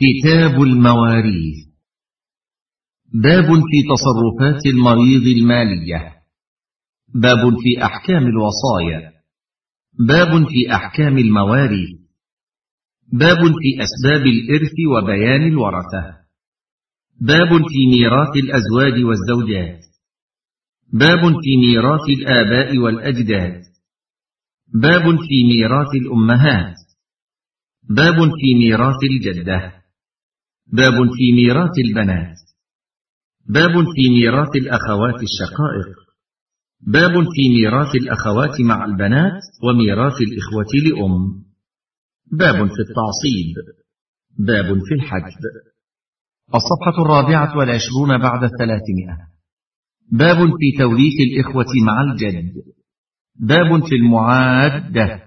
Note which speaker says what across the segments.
Speaker 1: كتاب المواريث. باب في تصرفات المريض المالية. باب في أحكام الوصايا. باب في أحكام المواريث. باب في أسباب الإرث وبيان الورثة. باب في ميراث الأزواج والزوجات. باب في ميراث الآباء والأجداد. باب في ميراث الأمهات. باب في ميراث الجدة. باب في ميراث البنات. باب في ميراث الأخوات الشقائق. باب في ميراث الأخوات مع البنات وميراث الإخوة لأم. باب في التعصيب. باب في الحجب الصفحة الرابعة والعشرون بعد الثلاثمائة. باب في توريث الإخوة مع الجد. باب في المعادة.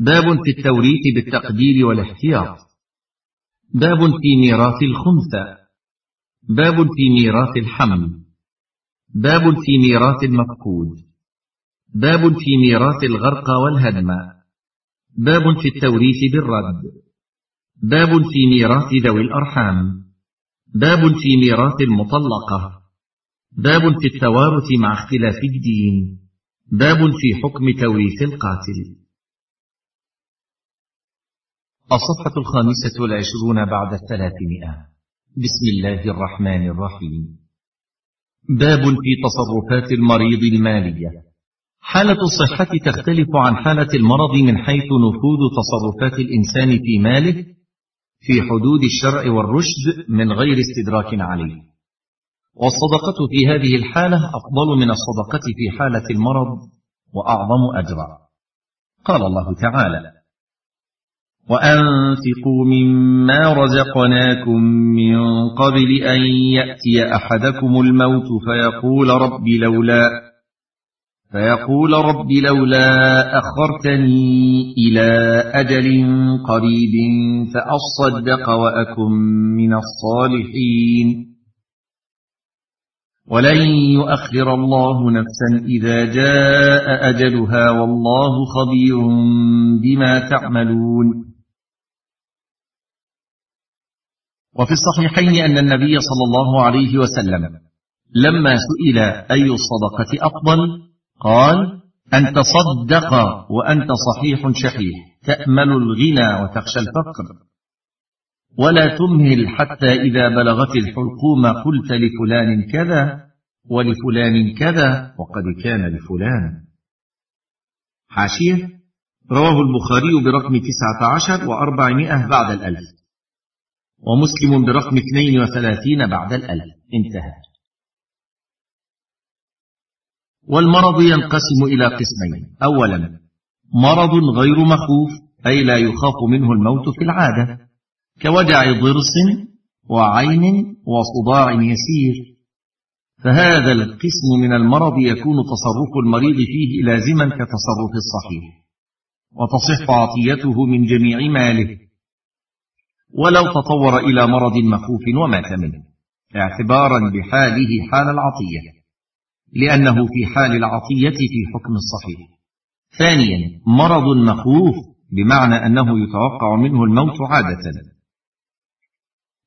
Speaker 1: باب في التوريث بالتقدير والاحتياط. باب في ميراث الخنثى. باب في ميراث الحمل باب في ميراث المفقود. باب في ميراث الغرق والهدم. باب في التوريث بالرد. باب في ميراث ذوي الأرحام. باب في ميراث المطلقة. باب في التوارث مع اختلاف الدين. باب في حكم توريث القاتل. الصفحة الخامسة والعشرون بعد الثلاثمائة. بسم الله الرحمن الرحيم. باب في تصرفات المريض المالية. حالة الصحة تختلف عن حالة المرض من حيث نفوذ تصرفات الإنسان في ماله في حدود الشرع والرشد من غير استدراك عليه. والصدقة في هذه الحالة أفضل من الصدقة في حالة المرض وأعظم أجرا. قال الله تعالى وأنفقوا مما رزقناكم من قبل أن يأتي أحدكم الموت فيقول رب لولا فيقول رب لولا أخرتني إلى أجل قريب فأصدق وأكن من الصالحين. ولن يؤخر الله نفسا إذا جاء أجلها والله خبير بما تعملون. وفي الصحيحين أن النبي صلى الله عليه وسلم لما سئل أي الصدقة أفضل؟ قال أن تصدق وأنت صحيح شحيح تأمل الغنى وتخشى الفقر. ولا تمهل حتى إذا بلغت الحلقوم قلت لفلان كذا ولفلان كذا وقد كان لفلان. حاشية رواه البخاري برقم تسعة عشر وأربعمائة بعد الألف. ومسلم برقم 32 بعد الألف. انتهى. والمرض ينقسم إلى قسمين. أولا مرض غير مخوف أي لا يخاف منه الموت في العادة كوجع ضرس وعين وصداع يسير. فهذا القسم من المرض يكون تصرف المريض فيه لازما كتصرف الصحيح. وتصح عطيته من جميع ماله. ولو تطور إلى مرض مخوف ومات منه اعتبارا بحاله حال العطية لأنه في حال العطية في حكم الصحيح. ثانيا مرض مخوف بمعنى أنه يتوقع منه الموت عادة.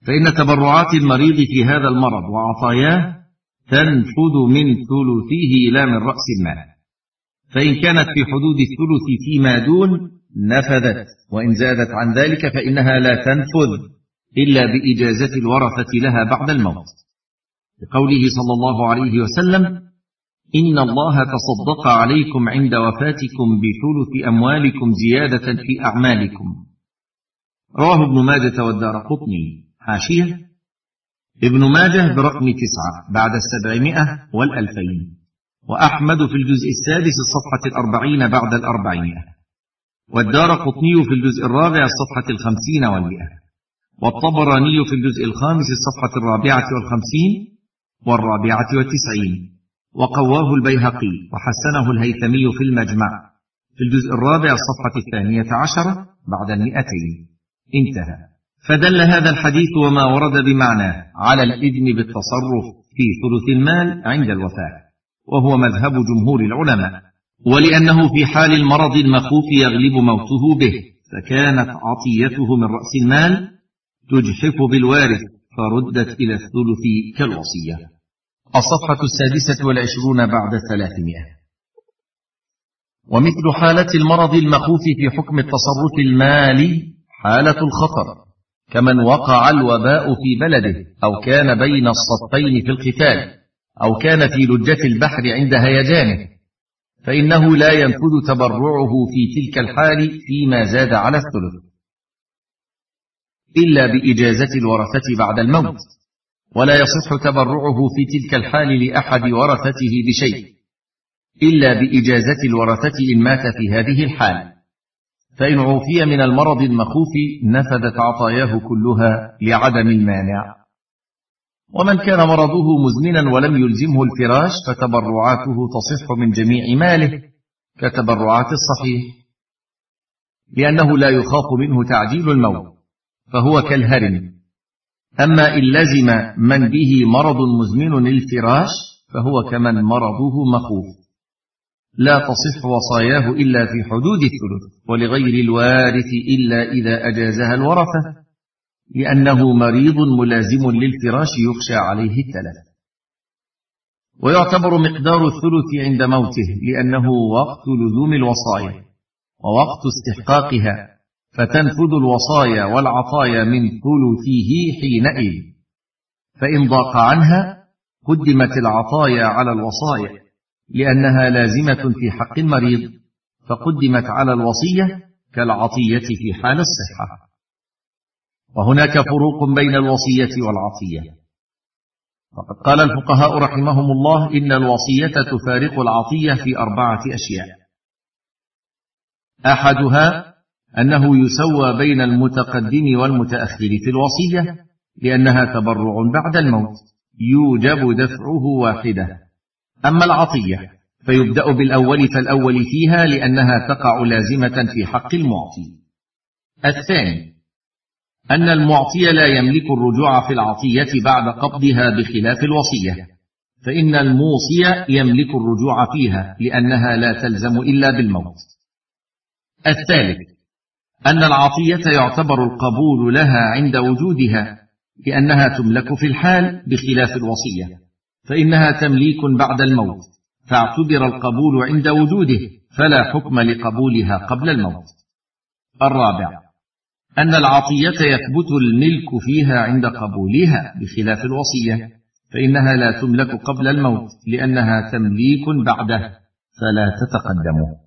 Speaker 1: فإن تبرعات المريض في هذا المرض وعطاياه تنفذ من ثلثه لا من رأس المال فإن كانت في حدود الثلث فيما دون نفذت وإن زادت عن ذلك فإنها لا تنفذ إلا بإجازة الورثة لها بعد الموت. لقوله صلى الله عليه وسلم إن الله تصدق عليكم عند وفاتكم بثلث أموالكم زيادة في أعمالكم. رواه ابن ماجة والدار قطني. حاشية. ابن ماجه برقم تسعة بعد السبعمائة والألفين. وأحمد في الجزء السادس الصفحة الأربعين بعد الأربعمائة. والدار قطني في الجزء الرابع الصفحة الخمسين والمئة والطبراني في الجزء الخامس الصفحة الرابعة والخمسين والرابعة والتسعين وقواه البيهقي وحسنه الهيثمي في المجمع في الجزء الرابع الصفحة الثانية عشرة بعد المئتين. انتهى. فدل هذا الحديث وما ورد بمعناه على الإذن بالتصرف في ثلث المال عند الوفاة وهو مذهب جمهور العلماء. ولأنه في حال المرض المخوف يغلب موته به فكانت عطيته من رأس المال تجحف بالوارث فردت إلى الثلث كالوصية. الصفحة السادسة والعشرون بعد الثلاثمائة. ومثل حالة المرض المخوف في حكم التصرف المالي حالة الخطر. كمن وقع الوباء في بلده أو كان بين الصفين في القتال أو كان في لجة البحر عند هيجانه فإنه لا ينفذ تبرعه في تلك الحال فيما زاد على الثلث. إلا بإجازة الورثة بعد الموت ولا يصح تبرعه في تلك الحال لأحد ورثته بشيء إلا بإجازة الورثة إن مات في هذه الحال. فإن عوفي من المرض المخوف نفذت عطاياه كلها لعدم المانع. ومن كان مرضه مزمنا ولم يلزمه الفراش فتبرعاته تصح من جميع ماله كتبرعات الصحيح لأنه لا يخاف منه تعجيل الموت فهو كالهرم. أما إن لزم من به مرض مزمن الفراش فهو كمن مرضه مخوف. لا تصح وصاياه إلا في حدود الثلث ولغير الوارث إلا إذا أجازها الورثة. لأنه مريض ملازم للفراش يخشى عليه التلف. ويعتبر مقدار الثلث عند موته لأنه وقت لزوم الوصايا ووقت استحقاقها فتنفذ الوصايا والعطايا من ثلثه حينئذ. فإن ضاق عنها قدمت العطايا على الوصايا لأنها لازمة في حق المريض فقدمت على الوصية كالعطية في حال الصحة. وهناك فروق بين الوصية والعطية فقد قال الفقهاء رحمهم الله إن الوصية تفارق العطية في أربعة أشياء. أحدها أنه يسوى بين المتقدم والمتأخر في الوصية لأنها تبرع بعد الموت يوجب دفعه واحدة. أما العطية فيبدأ بالأول فالأول فيها لأنها تقع لازمة في حق المعطي الثاني أن المعطي لا يملك الرجوع في العطية بعد قبضها بخلاف الوصية فإن الموصي يملك الرجوع فيها لأنها لا تلزم إلا بالموت. الثالث أن العطية يعتبر القبول لها عند وجودها لأنها تملك في الحال بخلاف الوصية فإنها تمليك بعد الموت فاعتبر القبول عند وجوده فلا حكم لقبولها قبل الموت. الرابع أن العطية يثبت الملك فيها عند قبولها بخلاف الوصية فإنها لا تملك قبل الموت لأنها تمليك بعده فلا تتقدم